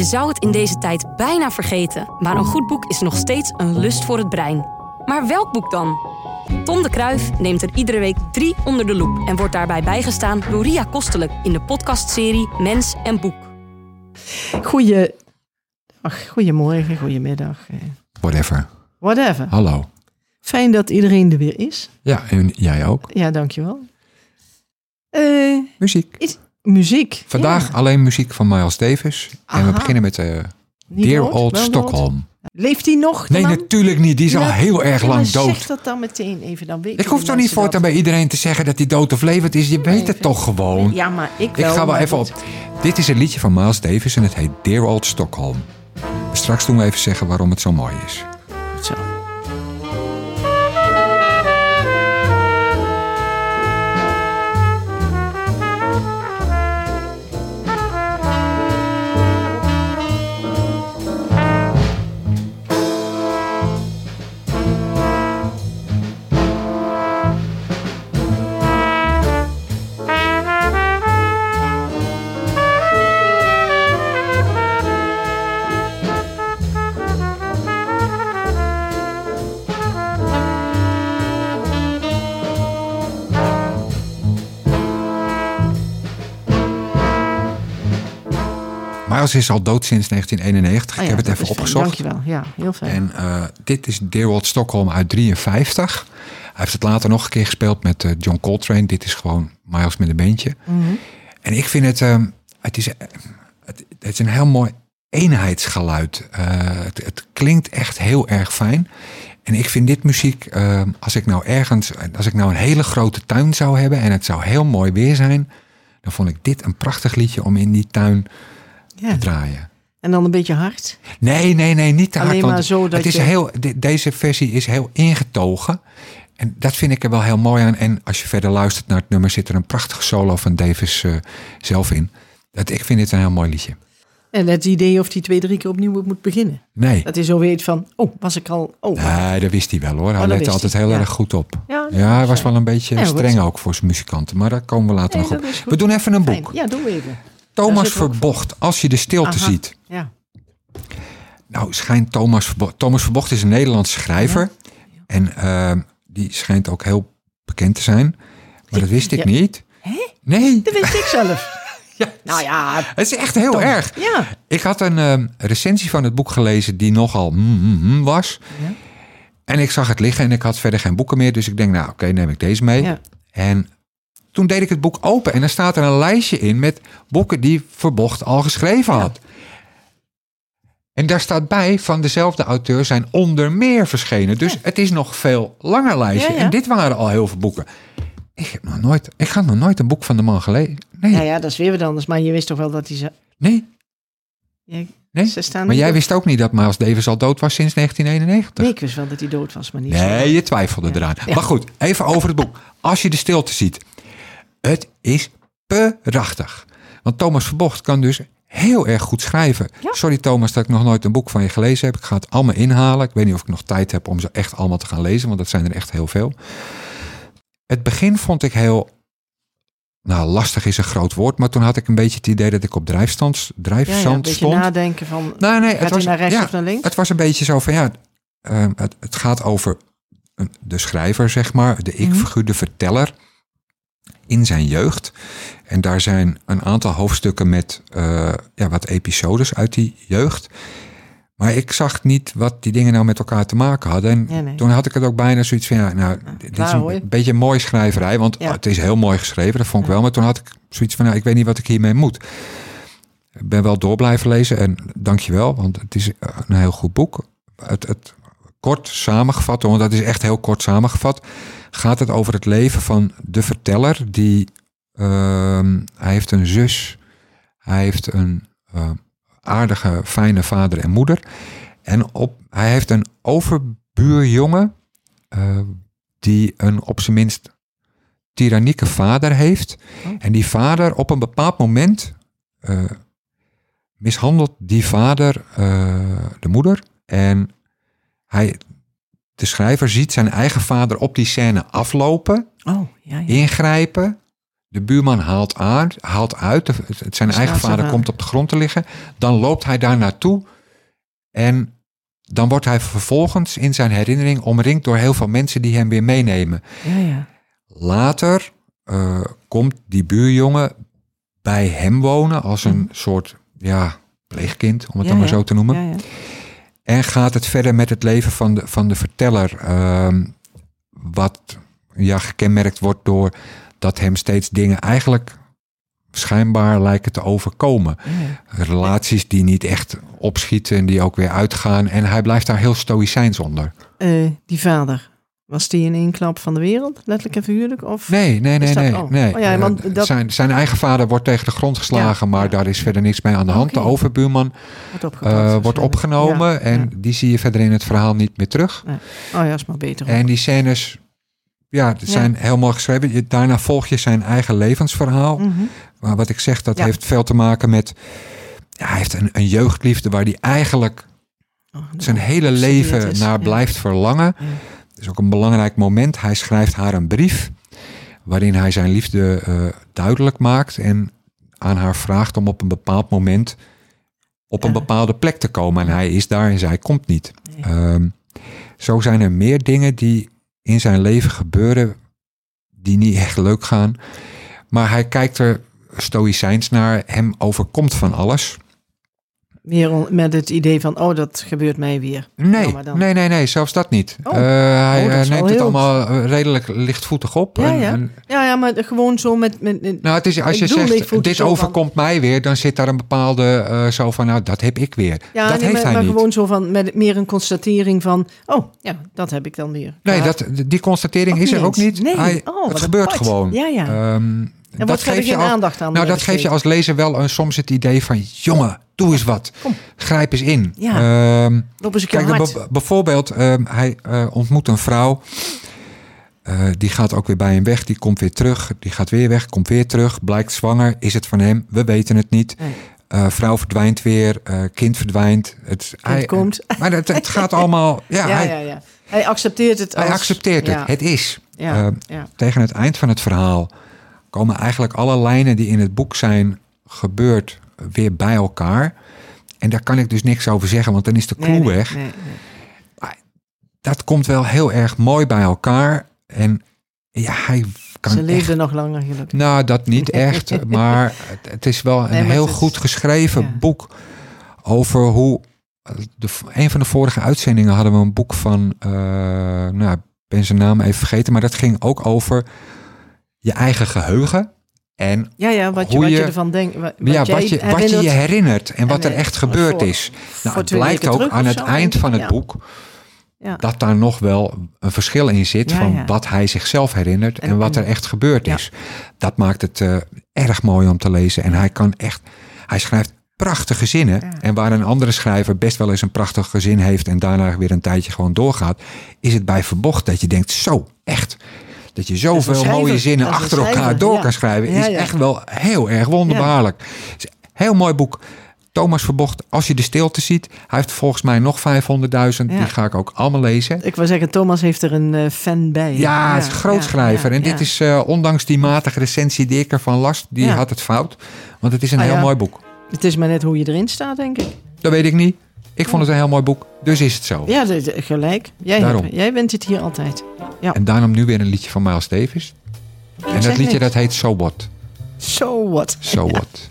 Je zou het in deze tijd bijna vergeten, maar een goed boek is nog steeds een lust voor het brein. Maar welk boek dan? Tom de Kruif neemt er iedere week drie onder de loep en wordt daarbij bijgestaan door Ria Kostelijk in de podcastserie Mens en Boek. Goeie, ach, goedemorgen, goedemiddag. eh, Whatever. Whatever. Hallo. Fijn dat iedereen er weer is. Ja, en jij ook. Ja, dankjewel. Eh Muziek. is, muziek. Vandaag Ja. alleen muziek van Miles Davis. En we beginnen met uh, Niet Dear dood, Old dood. Stockholm. Leeft hij nog? Nee, man? natuurlijk niet. Die is al heel erg lang Zeg dood. dat dan meteen even, dan weet Ik hoef toch niet voortaan bij iedereen te zeggen dat hij dood of levend is. Je weet het toch gewoon. Ja, maar ik Ik wel. ga wel even goed. op. Dit is een liedje van Miles Davis en het heet Dear Old Stockholm. Straks doen we even zeggen waarom het zo mooi is. Is al dood sinds 1991. Ah ik heb het even opgezocht. Dankjewel. Ja, heel fijn. En eh, dit is Dear Old Stockholm uit 53. Hij heeft het later nog een keer gespeeld met eh, John Coltrane. Dit is gewoon Miles met een beentje. Mhm. En ik vind het, ehm, het, is, het, het is een heel mooi eenheidsgeluid. Eh, het, het klinkt echt heel erg fijn. En ik vind dit muziek, ehm, als ik nou ergens, als ik nou een hele grote tuin zou hebben en het zou heel mooi weer zijn, dan vond ik dit een prachtig liedje om in die tuin ja. te draaien. En dan een beetje hard. Nee, nee, nee, niet te hard. Alleen want maar zo dat het is je- heel, de- deze versie is heel ingetogen. En dat vind ik er wel heel mooi aan. En als je verder luistert naar het nummer, zit er een prachtige solo van Davis eh, zelf in. Dat, ik vind dit een heel mooi liedje. En het idee of hij twee, drie keer opnieuw moet beginnen. Nee, Dat hij zo weet van, oh, was ik al... Oh, nee dat wist hij wel hoor. Hij dat lette altijd hij, heel ja. erg goed op. Ja, Ja, hij was wel een beetje Ja, streng ook voor zijn muzikanten. Maar daar komen we later Nee, nog op. is. We doen even een fijn. boek. Ja, doen we even. Thomas Verbocht, Als je de stilte Aha. ziet. Ja. Nou, schijnt Thomas Verbocht. Thomas Verbocht is een Nederlandse schrijver. En ehm, die schijnt ook heel bekend te zijn. Maar dat wist ik niet. Hè? Nee, Dat wist ik zelf. Ja. Nou ja, het is echt heel erg. ja. Ik had een ehm, recensie van het boek gelezen die nogal mm, mm, mm was. Ja. En ik zag het liggen en ik had verder geen boeken meer. Dus ik denk, nou oké, neem ik deze mee. Ja. En toen deed ik het boek open en er staat er een lijstje in met boeken die Verbocht al geschreven had. En daar staat bij van dezelfde auteur zijn onder meer verschenen. Dus het is nog veel langer lijstje. Ja. En dit waren al heel veel boeken. Ik heb nog nooit, ik had nog nooit een boek van de man gelezen. Nee, Nou ja, dat is weer wat anders. Maar je wist toch wel dat hij ze... nee, Ja, nee. ze staan Maar jij op- wist ook niet dat Miles Davis al dood was sinds 1991. Nee, ik wist wel dat hij dood was, maar niet zo. Nee, je twijfelde eraan. Maar goed, even over het boek. Als je de stilte ziet. Het is prachtig. Want Thomas Verbocht kan dus heel erg goed schrijven. Ja. Sorry Thomas dat ik nog nooit een boek van je gelezen heb. Ik ga het allemaal inhalen. Ik weet niet of ik nog tijd heb om ze echt allemaal te gaan lezen. Want dat zijn er echt heel veel. Het begin vond ik heel... Nou, lastig is een groot woord. Maar toen had ik een beetje het idee dat ik op drijfstand, Ja, ja, een drijfzand beetje stond. nadenken van... Nee, nee, Gaat het was, naar rechts ja, of naar links? Het was een beetje zo van ja, eh, het, het gaat over de schrijver, zeg maar, de Mhm. ik-figuur, de verteller in zijn jeugd. En daar zijn een aantal hoofdstukken met eh, ja, wat episodes uit die jeugd. Maar ik zag niet wat die dingen nou met elkaar te maken hadden. En Ja, nee. toen had ik het ook bijna zoiets van, ja, nou, dit is een beetje een mooie schrijverij. Want Ja. het is heel mooi geschreven, dat vond ik wel. Maar toen had ik zoiets van, nou, ik weet niet wat ik hiermee moet. Ik ben wel door blijven lezen en dankjewel, want het is een heel goed boek. Het, het kort samengevat, want dat is echt heel kort samengevat, gaat het over het leven van de verteller. Die, ehm, hij heeft een zus, hij heeft een eh, aardige, fijne vader en moeder. En op, hij heeft een overbuurjongen eh, die een op zijn minst tyrannieke vader heeft. Oh. En die vader op een bepaald moment eh, mishandelt die vader de moeder. En hij, de schrijver ziet zijn eigen vader op die scène aflopen, Oh, ja, ja. ingrijpen, De buurman haalt, aan, haalt uit, de- zijn eigen Staat vader komt op de grond te liggen. Dan loopt hij daar naartoe en dan wordt hij vervolgens in zijn herinnering omringd door heel veel mensen die hem weer meenemen. Ja, ja. Later eh, komt die buurjongen bij hem wonen als een soort ja, pleegkind, om het Mhm. Dan maar zo te noemen. En gaat het verder met het leven van de, van de verteller. ehm, wat ja, gekenmerkt wordt door dat hem steeds dingen eigenlijk schijnbaar lijken te overkomen. Ja. Relaties die niet echt opschieten en die ook weer uitgaan. En hij blijft daar heel stoïcijns onder. Eh, die vader, was die in één klap van de wereld, letterlijk en figuurlijk? Of? Nee, nee, nee, dat- nee. oh. nee. Oh ja, want dat- zijn, zijn eigen vader wordt tegen de grond geslagen, Ja, maar ja. daar is verder niks mee aan de hand. De overbuurman Wordt, eh, wordt opgenomen en die zie je verder in het verhaal niet meer terug. Oh ja, is maar beter. En die scènes, ja, zijn mooi geschreven. Je- Daarna volg je zijn eigen levensverhaal. Mhm. Maar wat ik zeg, dat heeft veel te maken met... Ja, hij heeft een, een jeugdliefde waar hij eigenlijk Oh, zijn hele leven naar blijft verlangen. Is ook een belangrijk moment. Hij schrijft haar een brief waarin hij zijn liefde eh, duidelijk maakt en aan haar vraagt om op een bepaald moment op een bepaalde plek te komen. En hij is daar en zij komt niet. Ehm, zo zijn er meer dingen die in zijn leven gebeuren die niet echt leuk gaan. Maar hij kijkt er stoïcijns naar. Hem overkomt van alles. Meer met het idee van, oh, dat gebeurt mij weer. Nee, Nou, maar dan- nee, nee, nee, zelfs dat niet. Oh. Eh, hij Oh, dat eh, neemt het allemaal eh, redelijk lichtvoetig op. Ja, En- ja. en- Ja, ja, maar gewoon zo met... met, met- nou, het is, als je zegt, dit van- overkomt mij weer, dan zit daar een bepaalde zo van, nou, dat heb ik weer. ja, dat nee, heeft maar, hij maar niet. gewoon zo van, met meer een constatering van, oh, ja, dat heb ik dan weer. Nee, dat, die constatering Ook is er ook niet. Nee, Hij- oh, het gebeurt apart. gewoon. Ja, ja. Ehm, Dat wordt verder geeft je al- aandacht aan. Nou, dat geeft je als lezer wel een, soms het idee van... jongen, doe eens wat. Kom. Grijp eens in. Ja. Loop eens een keer kijk, bijvoorbeeld, ehm, hij eh, ontmoet een vrouw. Eh, die gaat ook weer bij hem weg. Die komt weer terug. Die gaat weer weg, komt weer terug. Blijkt zwanger. Is het van hem? We weten het niet. Nee. Eh, vrouw verdwijnt weer. kind verdwijnt. Het, hij, komt. Maar het, het gaat allemaal... Ja, Ja, hij, ja, ja. Hij accepteert het als... hij accepteert het. Het is. ja, ja. tegen het eind van het verhaal komen eigenlijk alle lijnen die in het boek zijn gebeurd weer bij elkaar. En daar kan ik dus niks over zeggen, want dan is de clue Nee, nee, weg. nee. Dat komt wel heel erg mooi bij elkaar. En ja, hij kan Ze echt... leefde nog langer gelukkig. Nou, dat niet echt, maar het, is wel een heel is- goed geschreven ja. boek over hoe... De, een van de vorige uitzendingen hadden we een boek van... eh, nou, ik ben zijn naam even vergeten, maar dat ging ook over je eigen geheugen. En Ja, ja, wat je, Hoe wat je je- ervan denkt. Wat, ja, wat, je, wat je herinnert je herinnert en wat En, er eh, echt gebeurd voor- is. Nou, het blijkt ook aan het eind van het Ja. boek Ja. dat daar nog wel een verschil in zit Ja, van wat hij zichzelf herinnert en, En- wat er echt gebeurd is. Dat maakt het eh, erg mooi om te lezen. En hij kan echt, hij schrijft prachtige zinnen. Ja. En waar een andere schrijver best wel eens een prachtige zin heeft en daarna weer een tijdje gewoon doorgaat, is het bij Verbocht dat je denkt, zo, echt. Dat je zoveel schrijver. mooie zinnen een achter elkaar door ja. kan schrijven, Ja, is ja. echt wel heel erg wonderbaarlijk. Het is een Heel mooi boek. Thomas Verbocht, als je de stilte ziet, hij heeft volgens mij nog 500.000. Ja. Die ga ik ook allemaal lezen. Ik wil zeggen, Thomas heeft er een eh, fan bij. Ja, het is een grootschrijver. ja, en dit ja. is, eh, ondanks die matige recensie die ik ervan las, die Ja. had het fout. Want het is een Ah, heel ja. mooi boek. Het is maar net hoe je erin staat, denk ik. Dat weet ik niet. Ik vond het een heel mooi boek. Dus is het zo. Ja, gelijk. Jij, hebt- jij bent het hier altijd. En daarom nu weer een liedje van Miles Davis. En dat liedje niks. dat heet So What. So what? So What.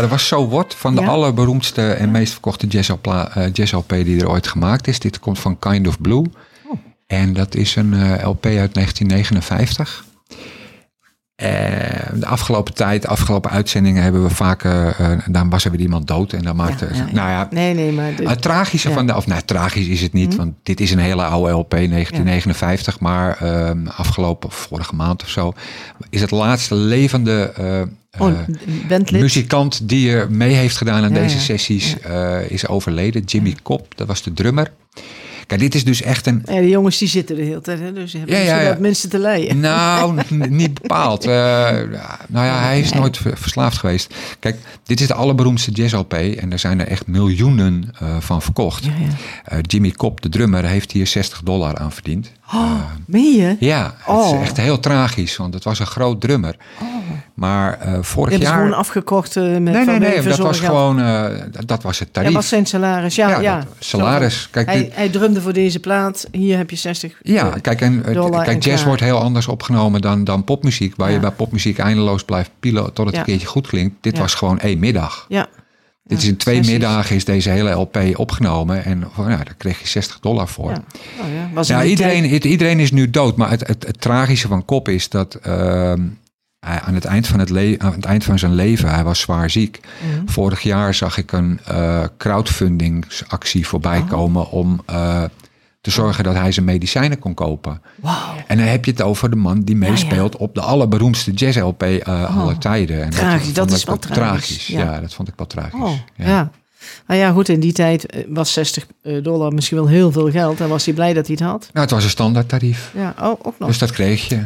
Nou, dat was So What van de allerberoemdste en meest verkochte jazz-LP eh, jazz-LP die er ooit gemaakt is. Dit komt van Kind of Blue. Oh. En dat is een eh, LP uit 1959. De afgelopen tijd, de afgelopen uitzendingen hebben we vaak, eh, eh, dan was er weer iemand dood en dan maakte, Ja, ja, ja. nou ja, Nee, nee, maar... het tragische van de, of nou, tragisch is het niet, Mhm. want dit is een hele oude LP, 1959, maar ehm, afgelopen, vorige maand of zo, is het laatste levende eh, oh, eh, muzikant die er mee heeft gedaan aan Ja, deze ja. sessies, eh, is overleden. Jimmy Cobb, dat was de drummer. Kijk, dit is dus echt een Ja, de jongens die zitten de hele tijd, hè, dus ze hebben Ja, ja, mensen te leiden. Nou, niet bepaald. Eh, nou ja, hij is nooit ver- verslaafd geweest. Kijk, dit is de allerberoemdste jazz-LP en er zijn er echt miljoenen eh, van verkocht. Ja, ja. Eh, Jimmy Cobb, de drummer, heeft hier 60 dollar aan verdiend. Oh, meen je? Ja, het Oh. is echt heel tragisch, want het was een groot drummer. Maar eh, vorig jaar... gewoon afgekocht eh, met Nee, nee, nee, dat was gewoon eh, dat- dat was het Ja, tarief. wat zijn salaris? Ja, ja. dat- salaris. Kijk, Hij, dit- hij drumde voor deze plaat. Hier heb je 60. Ja, kijk, en, eh, kijk en jazz wordt heel anders opgenomen dan, dan popmuziek. Waar Ja. je bij popmuziek eindeloos blijft pielen tot het Ja. een keertje goed klinkt. Dit Ja. was gewoon één middag. Ja. Dit is in twee sessies. middagen is deze hele LP opgenomen. En ja, daar kreeg je 60 dollar voor. Ja. Oh, ja. Was iedereen, het- iedereen is nu dood. Maar het, het, het tragische van Kop is dat hij aan, het eind van het aan het eind van zijn leven, hij was zwaar ziek. Mhm. Vorig jaar zag ik een eh, crowdfundingsactie voorbij Oh. komen om eh, te zorgen dat hij zijn medicijnen kon kopen. Wauw. En dan heb je het over de man die Ja, ja. meespeelt op de allerberoemdste jazz-LP eh aller tijden. En Tragisch, dat is wel tragisch, Ja. ja. dat vond ik wel tragisch. Oh, ja. Nou ja, goed, in die tijd eh, was 60 dollar misschien wel heel veel geld. En was hij blij dat hij het had. Nou, het was een standaardtarief. Ja, oh, ook nog. Dus dat kreeg je.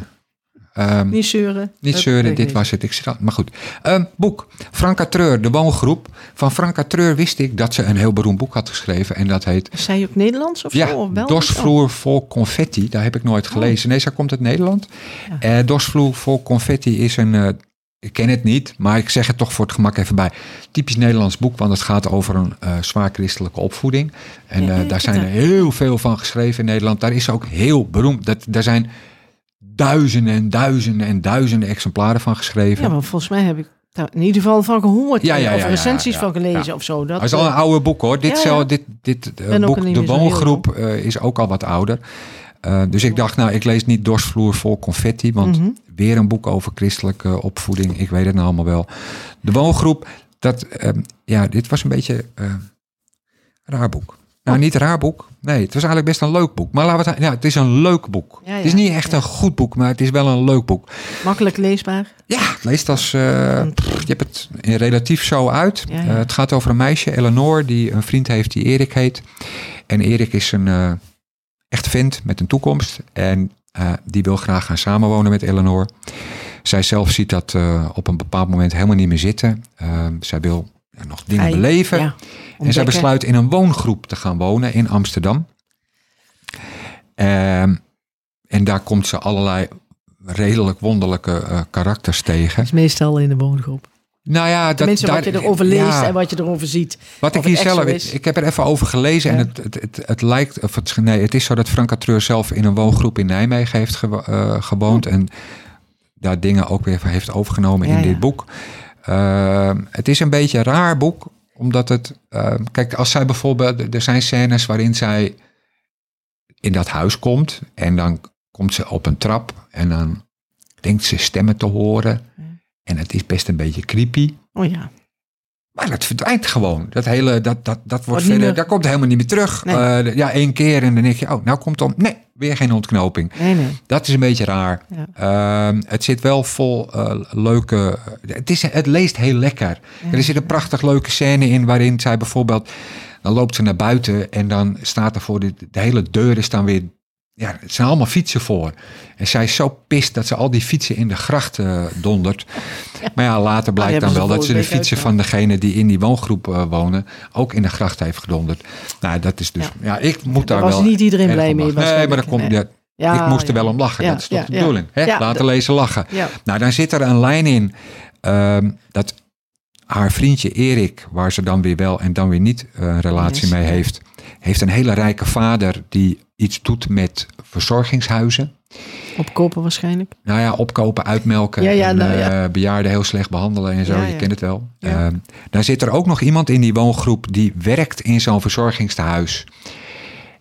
Ehm, niet zeuren. Niet zeuren, dit niet. was het. Ik zit al- maar goed. Ehm, boek. Franka Treur, de woongroep. Van Franka Treur wist ik dat ze een heel beroemd boek had geschreven. En dat heet Zei je ook Nederlands of ja, zo? Belgisch? Dorsvloer vol confetti. Daar heb ik nooit gelezen. Nee, zij komt uit Nederland. Ja. Eh, Dorsvloer vol confetti is een... eh, ik ken het niet, maar ik zeg het toch voor het gemak even bij. Typisch Nederlands boek, want het gaat over een eh, zwaar christelijke opvoeding. En Ja, daar zijn er heel veel van geschreven in Nederland. Daar is ook heel beroemd. Dat, daar zijn duizenden en duizenden en duizenden exemplaren van geschreven. Ja, maar volgens mij heb ik daar in ieder geval van gehoord. Ja, ja, of ja, ja, recensies van gelezen of zo. Dat, Dat is al een eh, oude boek hoor. Dit, zelf- dit, dit eh, boek, De Woongroep, eh, is ook al wat ouder. Dus ik dacht, nou, ik lees niet Dorsvloer vol confetti, want mhm. weer een boek over christelijke opvoeding. Ik weet het nou allemaal wel. De Woongroep, dat, ehm, ja, dit was een beetje een raar boek. Nou, niet raar boek. Nee, het was eigenlijk best een leuk boek. Maar laten we het, ja, het is een leuk boek. Ja, Het is niet echt ja. een goed boek, maar het is wel een leuk boek. Makkelijk leesbaar. Ja, het leest als. pff, je hebt het in relatief zo uit. Eh, het gaat over een meisje, Eleanor, die een vriend heeft die Erik heet. En Erik is een eh, echt vent met een toekomst. En eh, die wil graag gaan samenwonen met Eleanor. Zij zelf ziet dat op een bepaald moment helemaal niet meer zitten. Eh, zij wil ja, nog dingen beleven. ja, en zij besluit in een woongroep te gaan wonen in Amsterdam. Ehm, en daar komt ze allerlei redelijk wonderlijke eh, karakters tegen. Dat is meestal in de woongroep. Nou ja, dat, Tenminste, wat je erover leest ja, en wat je erover ziet. wat ik hier zelf, ik, ik heb er even over gelezen en het, het, het, het lijkt, of het, nee, het is zo dat Frank Catreur zelf in een woongroep in Nijmegen heeft eh, gewoond en daar dingen ook weer heeft overgenomen in dit boek. Ehm, het is een beetje een raar boek, omdat het, ehm, kijk, als zij bijvoorbeeld, er zijn scènes waarin zij in dat huis komt en dan komt ze op een trap en dan denkt ze stemmen te horen en het is best een beetje creepy. Oh ja. Maar dat verdwijnt gewoon. Dat hele, dat, dat, dat wordt verder, meer- dat komt helemaal niet meer terug. Nee. Eh, ja, één keer en dan denk je, oh, nou komt dan, nee, weer geen ontknoping. Nee, nee. Dat is een beetje raar. Ja. Ehm, het zit wel vol eh, leuke, het, is, het leest heel lekker. Er zit een prachtig leuke scène in waarin zij bijvoorbeeld, dan loopt ze naar buiten en dan staat er voor de, de hele deuren staan weer, ja, het zijn allemaal fietsen voor. En zij is zo pist dat ze al die fietsen in de gracht eh, dondert. Maar ja, later blijkt hebben dan wel dat ze de fietsen van degene die in die woongroep eh, wonen ook in de gracht heeft gedonderd. Nou, dat is dus, ja, ik moet daar Daar was wel. niet iedereen blij mee. Nee, maar dat komt, ja, ik moest er wel om lachen. Dat is toch de bedoeling? Hè? Laten lezen lachen. Nou, dan zit er een lijn in ehm, dat haar vriendje Erik, waar ze dan weer wel en dan weer niet eh, een relatie Yes, mee heeft, heeft een hele rijke vader die iets doet met verzorgingshuizen. Opkopen waarschijnlijk. Nou ja, opkopen, uitmelken Ja, ja, en nou ja. eh, bejaarden heel slecht behandelen en zo. Je kent het wel. Ehm, dan zit er ook nog iemand in die woongroep die werkt in zo'n verzorgingstehuis.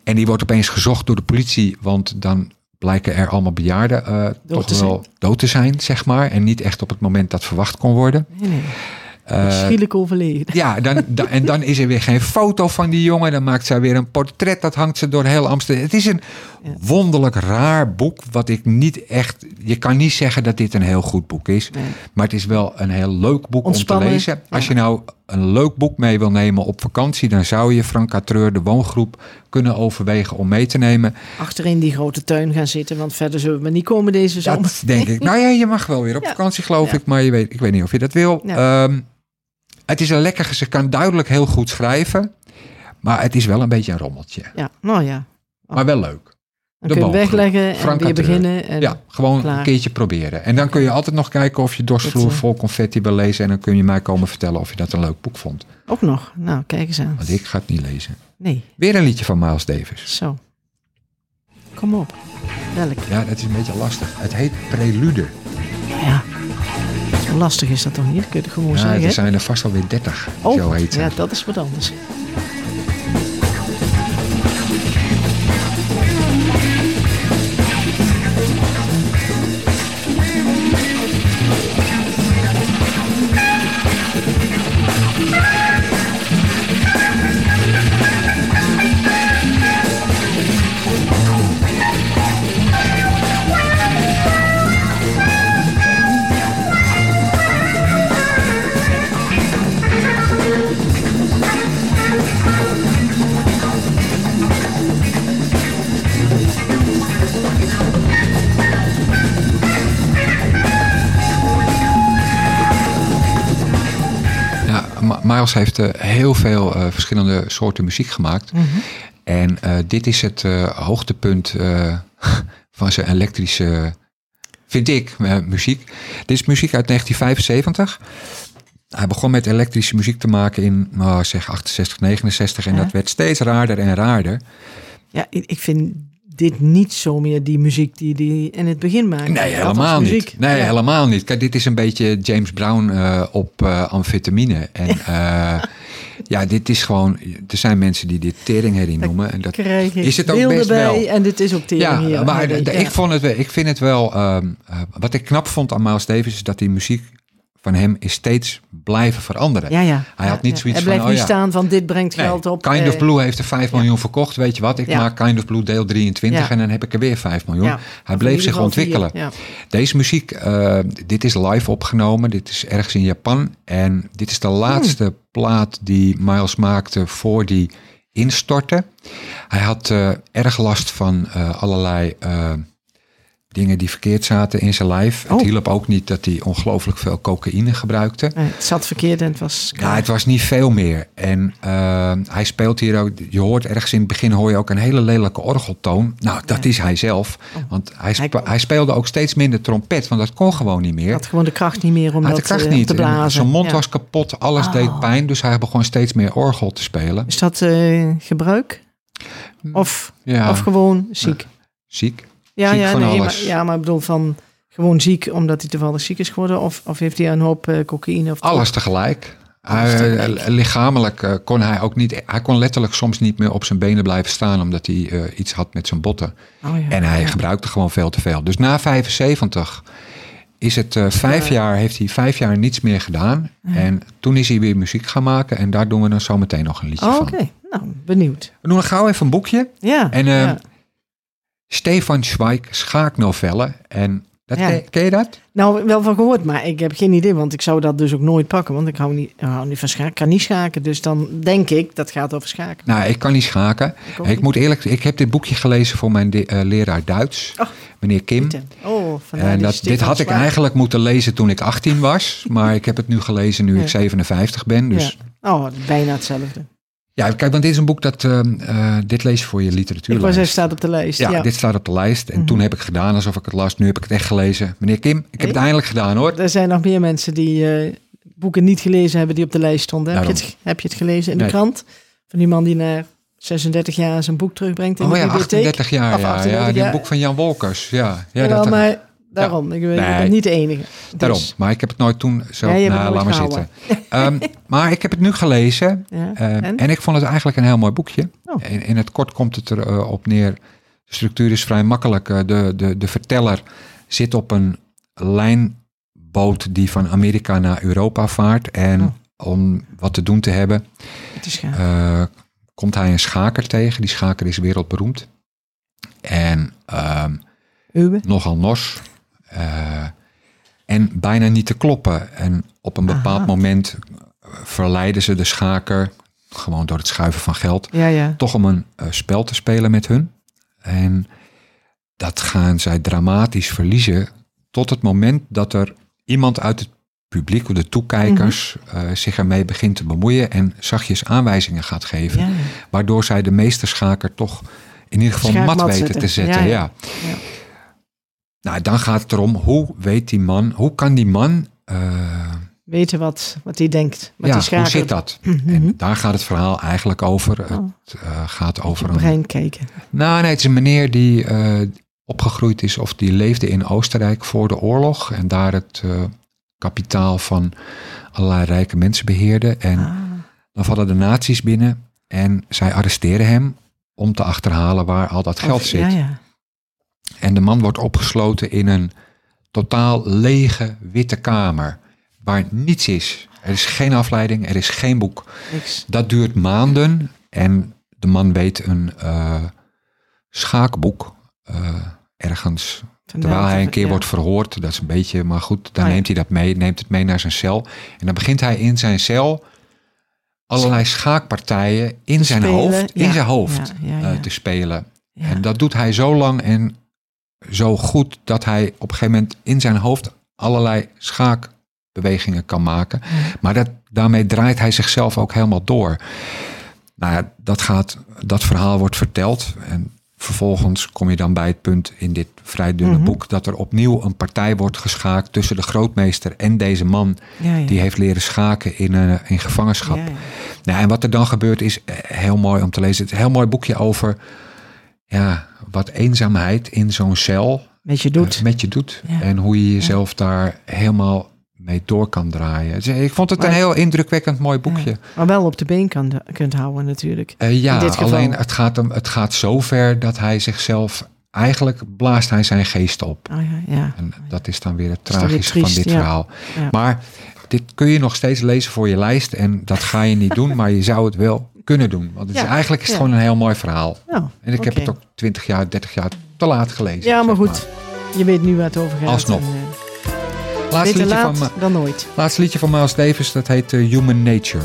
En die wordt opeens gezocht door de politie, want dan blijken er allemaal bejaarden eh, toch wel dood te zijn, zeg maar. En niet echt op het moment dat verwacht kon worden. Nee, nee. Eh, Schielijk overleden. ja, dan, dan- en dan is er weer geen foto van die jongen. Dan maakt zij weer een portret. Dat hangt ze door heel Amsterdam. Het is een wonderlijk raar boek. Wat ik niet echt. Je kan niet zeggen dat dit een heel goed boek is. Nee. Maar het is wel een heel leuk boek Ontspannen, om te lezen. Als je nou een leuk boek mee wil nemen op vakantie. dan zou je Frank Catreur, de woongroep, kunnen overwegen om mee te nemen. Achterin die grote tuin gaan zitten, want verder zullen we niet komen deze zomer. Dat denk ik. Nou ja, je mag wel weer op Ja. vakantie, geloof Ja. ik. Maar je weet, ik weet niet of je dat wil. Ja. Ehm, het is een lekker. Ze kan duidelijk heel goed schrijven. Maar het is wel een beetje een rommeltje. Ja, nou ja. Maar wel leuk. Dan De kun je wegleggen en weer beginnen. En, Ja, gewoon klaar. een keertje proberen. En dan kun je altijd nog kijken of je dorsvloer Dat, eh, vol confetti wil lezen. En dan kun je mij komen vertellen of je dat een leuk boek vond. Ook nog. Nou, kijk eens aan. Want ik ga het niet lezen. Nee, Weer een liedje van Miles Davis. zo. Kom op. Welk? Ja, dat is een beetje lastig. Het heet Prelude. Ja. Zo lastig is dat toch niet? Kun je het gewoon Ja, zeggen? er zijn er vast alweer 30. zo Oh, heet ze. ja, dat is wat anders. Miles heeft eh, heel veel eh, verschillende soorten muziek gemaakt. Mhm. En eh, dit is het hoogtepunt van zijn elektrische, vind ik, muziek. Dit is muziek uit 1975. Hij begon met elektrische muziek te maken in, nou, zeg, 68, 69. En Ja. dat werd steeds raarder en raarder. Ja, ik vind dit niet zo meer die muziek die die in het begin maakte. Nee, helemaal niet. Nee, Ja. helemaal niet. Kijk, dit is een beetje James Brown eh, op eh, amfetamine. En eh, ja, dit is gewoon... Er zijn mensen die dit teringherrie noemen. En dat, Krijg ik Is het ook best bij wel. en dit is ook tering ja, hier. maar ja. ik, vond het, wel- ik vind het wel... ehm, eh, wat ik knap vond aan Miles Davis... is dat die muziek van hem is steeds blijven veranderen. Ja, ja. Hij had niet ja. zoiets Hij blijft van, oh niet staan van dit brengt Nee, geld op. Kind eh, of Blue heeft er 5 miljoen verkocht. Weet je wat? Ik maak Kind of Blue deel 23 Ja. en dan heb ik er weer 5 miljoen. Hij bleef zich ontwikkelen. Deze muziek, eh, dit is live opgenomen. Dit is ergens in Japan. En dit is de laatste plaat die Miles maakte voor die instortte. Hij had eh, erg last van eh, allerlei eh, dingen die verkeerd zaten in zijn lijf. Oh. Het hielp ook niet dat hij ongelooflijk veel cocaïne gebruikte. Nee, het zat verkeerd en het was Ja, het was niet veel meer. En eh, hij speelt hier ook. Je hoort ergens in het begin hoor je ook een hele lelijke orgeltoon. Nou, dat Ja. is hij zelf. Oh. Want hij, Hij- spe- hij speelde ook steeds minder trompet, want dat kon gewoon niet meer. had gewoon de kracht niet meer om Hij dat de kracht eh, niet. te En blazen. Zijn mond Ja. was kapot, alles Oh. deed pijn. Dus hij begon steeds meer orgel te spelen. Is dat eh, gebruik? Of, Ja, of gewoon ziek? ziek. Ja, ziek ja, van nee, alles. Maar, ja, maar ik bedoel van gewoon ziek omdat hij toevallig ziek is geworden? Of, of heeft hij een hoop eh, cocaïne? Of Alles tegelijk. Alles tegelijk. eh, lichamelijk eh, kon hij ook niet. Hij kon letterlijk soms niet meer op zijn benen blijven staan omdat hij eh, iets had met zijn botten. Oh, ja. En hij Ja. gebruikte gewoon veel te veel. Dus na 75 is het eh, vijf Ja. jaar, heeft hij vijf jaar niets meer gedaan. En toen is hij weer muziek gaan maken. En daar doen we dan zo meteen nog een liedje Oh, van. Oké, nou, benieuwd. We doen gauw even een boekje. Ja. En eh, ja. Stefan Zweig, schaaknovellen. En dat Ja. ken, ken je dat? Nou, wel van gehoord, maar ik heb geen idee, want ik zou dat dus ook nooit pakken, want ik hou niet, ik hou niet van schaken. Ik kan niet schaken, dus dan denk ik dat gaat over schaken. Nou, ik kan niet schaken. Ik ook Ik niet. moet eerlijk ik heb dit boekje gelezen voor mijn de- eh, leraar Duits, Oh. meneer Kim. Oh, En dat, dit had ik eigenlijk moeten lezen toen ik 18 was. Maar ik heb het nu gelezen nu Ja. ik 57 ben. Dus Ja. Oh, bijna hetzelfde. Ja, kijk, want dit is een boek dat. ehm, eh, dit lees je voor je Ik was even staat op de lijst. ja, Ja, dit staat op de lijst. En Mhm. toen heb ik gedaan alsof ik het las. Nu heb ik het echt gelezen. Meneer Kim, ik heb Hey. het eindelijk gedaan hoor. Er zijn nog meer mensen die eh, boeken niet gelezen hebben die op de lijst stonden. Heb je, het, heb je het gelezen in de krant? Van die man die na 36 jaar zijn boek terugbrengt in Oh de ja, bibliotheek. 38 jaar. Of Ja, 38 ja, die jaar. boek van Jan Wolkers. Ja, ja, Ja, dat, maar daarom. Ik Nee. ben niet de enige. daarom. Dus, Maar ik heb het nooit toen zo. Ja, laat maar zitten. Ehm, maar ik heb het nu gelezen. ja. ehm, En? en? ik vond het eigenlijk een heel mooi boekje. Oh. In, in het kort komt het erop op neer De structuur is vrij makkelijk. Eh, De, de, de verteller zit op een lijnboot die van Amerika naar Europa vaart. En Oh. om wat te doen te hebben, eh, komt hij een schaker tegen. Die schaker is wereldberoemd. En ehm, Uwe? nogal nors. Eh, en bijna niet te kloppen. En op een bepaald Aha. moment verleiden ze de schaker, gewoon door het schuiven van geld, Ja, ja. toch om een eh, spel te spelen met hun. En dat gaan zij dramatisch verliezen tot het moment dat er iemand uit het publiek, of de toekijkers, Mhm. eh, zich ermee begint te bemoeien en zachtjes aanwijzingen gaat geven. ja. Waardoor zij de meesterschaker toch in ieder geval mat weten te zetten. Ja. Nou, dan gaat het erom, hoe weet die man, hoe kan die man, eh, Weten wat, wat hij denkt. Wat ja, hoe zit dat? Mhm. En daar gaat het verhaal eigenlijk over. Oh. Het eh, gaat over een brein kijken. Nou, nee, het is een meneer die eh, opgegroeid is of die leefde in Oostenrijk voor de oorlog. En daar het kapitaal van allerlei rijke mensen beheerde. En Ah, dan vallen de nazi's binnen en zij arresteren hem om te achterhalen waar al dat geld of- zit. Ja, ja. En de man wordt opgesloten in een totaal lege witte kamer. Waar niets is. Er is geen afleiding, er is geen boek. Niks. Dat duurt maanden en de man weet een eh, schaakboek eh, ergens. Terwijl hij een keer Ja. wordt verhoord, dat is een beetje, maar goed, dan ja. neemt hij dat mee, neemt het mee naar zijn cel. En dan begint hij in zijn cel allerlei schaakpartijen in zijn spelen, hoofd, ja. in zijn hoofd eh, te spelen. En dat doet hij zo lang en zo goed dat hij op een gegeven moment in zijn hoofd allerlei schaakbewegingen kan maken. Maar dat, daarmee draait hij zichzelf ook helemaal door. Nou ja, dat, gaat, dat verhaal wordt verteld. En vervolgens kom je dan bij het punt in dit vrij dunne Mhm. boek... dat er opnieuw een partij wordt geschaakt tussen de grootmeester en deze man... Ja, ja. die heeft leren schaken in, eh, in gevangenschap. Ja. Nou, en wat er dan gebeurt is eh, heel mooi om te lezen. Het is een heel mooi boekje over ja, wat eenzaamheid in zo'n cel Met je eh, doet. met je doet. Ja. En hoe je jezelf daar helemaal mee door kan draaien. Dus ik vond het een heel indrukwekkend mooi boekje. Ja. Maar wel op de been kan, kunt houden natuurlijk. Eh, ja, In dit geval- alleen het gaat, hem, het gaat zo ver dat hij zichzelf... Eigenlijk blaast hij zijn geest op. Oh ja, ja. En dat is dan weer het weer tragische van dit verhaal. Maar dit kun je nog steeds lezen voor je lijst. En dat ga je niet doen, maar je zou het wel kunnen doen. Want het is, eigenlijk is het gewoon een heel mooi verhaal. Nou, En ik heb het ook 20 jaar, 30 jaar te laat gelezen. Ja, maar goed. Je weet nu waar het over gaat. Alsnog. En, eh, Laatste liedje, laat van, dan nooit. laatste liedje van Miles Davis, dat heet eh, Human Nature.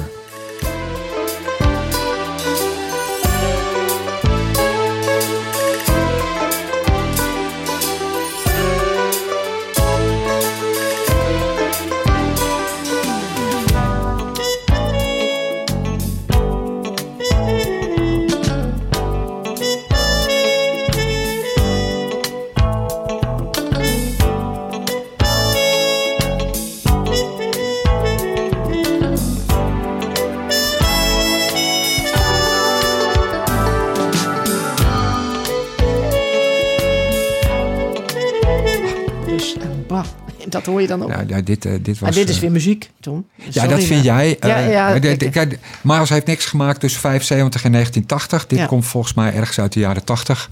Dat hoor je dan ook. Ja, dit, eh, dit was... maar dit is eh, weer muziek, Tom. Ja, dat vind jij. Ja, eh, ja, maar kijk. Miles heeft niks gemaakt tussen 75 en 1980. Dit komt volgens mij ergens uit de jaren 80.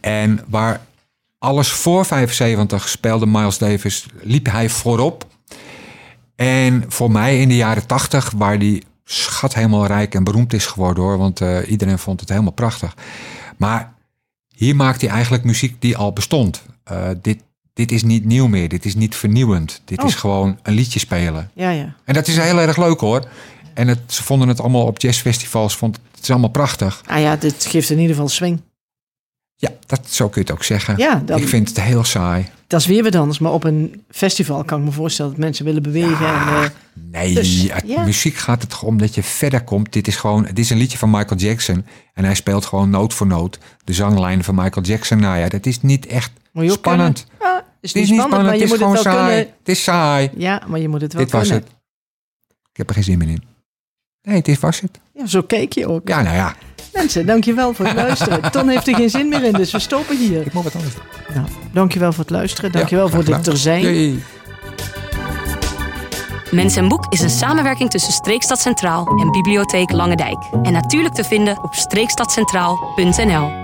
En waar alles voor 75 speelde Miles Davis, liep hij voorop. En voor mij in de jaren 80, waar die schat helemaal rijk en beroemd is geworden hoor. Want eh, iedereen vond het helemaal prachtig. Maar hier maakt hij eigenlijk muziek die al bestond. Eh, dit, dit is niet nieuw meer. Dit is niet vernieuwend. Dit Oh. is gewoon een liedje spelen. Ja, ja. En dat is heel erg leuk hoor. En het, ze vonden het allemaal op jazzfestivals. Vond, het is allemaal prachtig. Ah ja, dit geeft in ieder geval swing. Ja, dat, zo kun je het ook zeggen. Ja, dan, Ik vind het heel saai. dat is weer wat anders. Maar op een festival kan ik me voorstellen dat mensen willen bewegen. En, eh, Nee, Dus, het- ja. muziek gaat het om dat je verder komt. Dit is gewoon, dit is een liedje van Michael Jackson. En hij speelt gewoon noot voor noot de zanglijnen van Michael Jackson. Nou ja, dat is niet echt spannend. Ah, is Het is niet spannend, spannend, maar het je is moet gewoon het wel saai. kunnen. Het is saai. Ja, maar je moet het wel Dit was het. Ik heb er geen zin meer in. Nee, dit was het. Ja, zo keek je ook. Ja, nou ja. Mensen, dankjewel voor het luisteren. Ton heeft er geen zin meer in, dus we stoppen hier. Ik moet wat anders doen. Nou, dankjewel voor het luisteren. Dankjewel Ja, voor dit er zijn. Mens en Boek is een samenwerking tussen Streekstad Centraal en Bibliotheek Lange Dijk. En natuurlijk te vinden op streekstadcentraal.nl.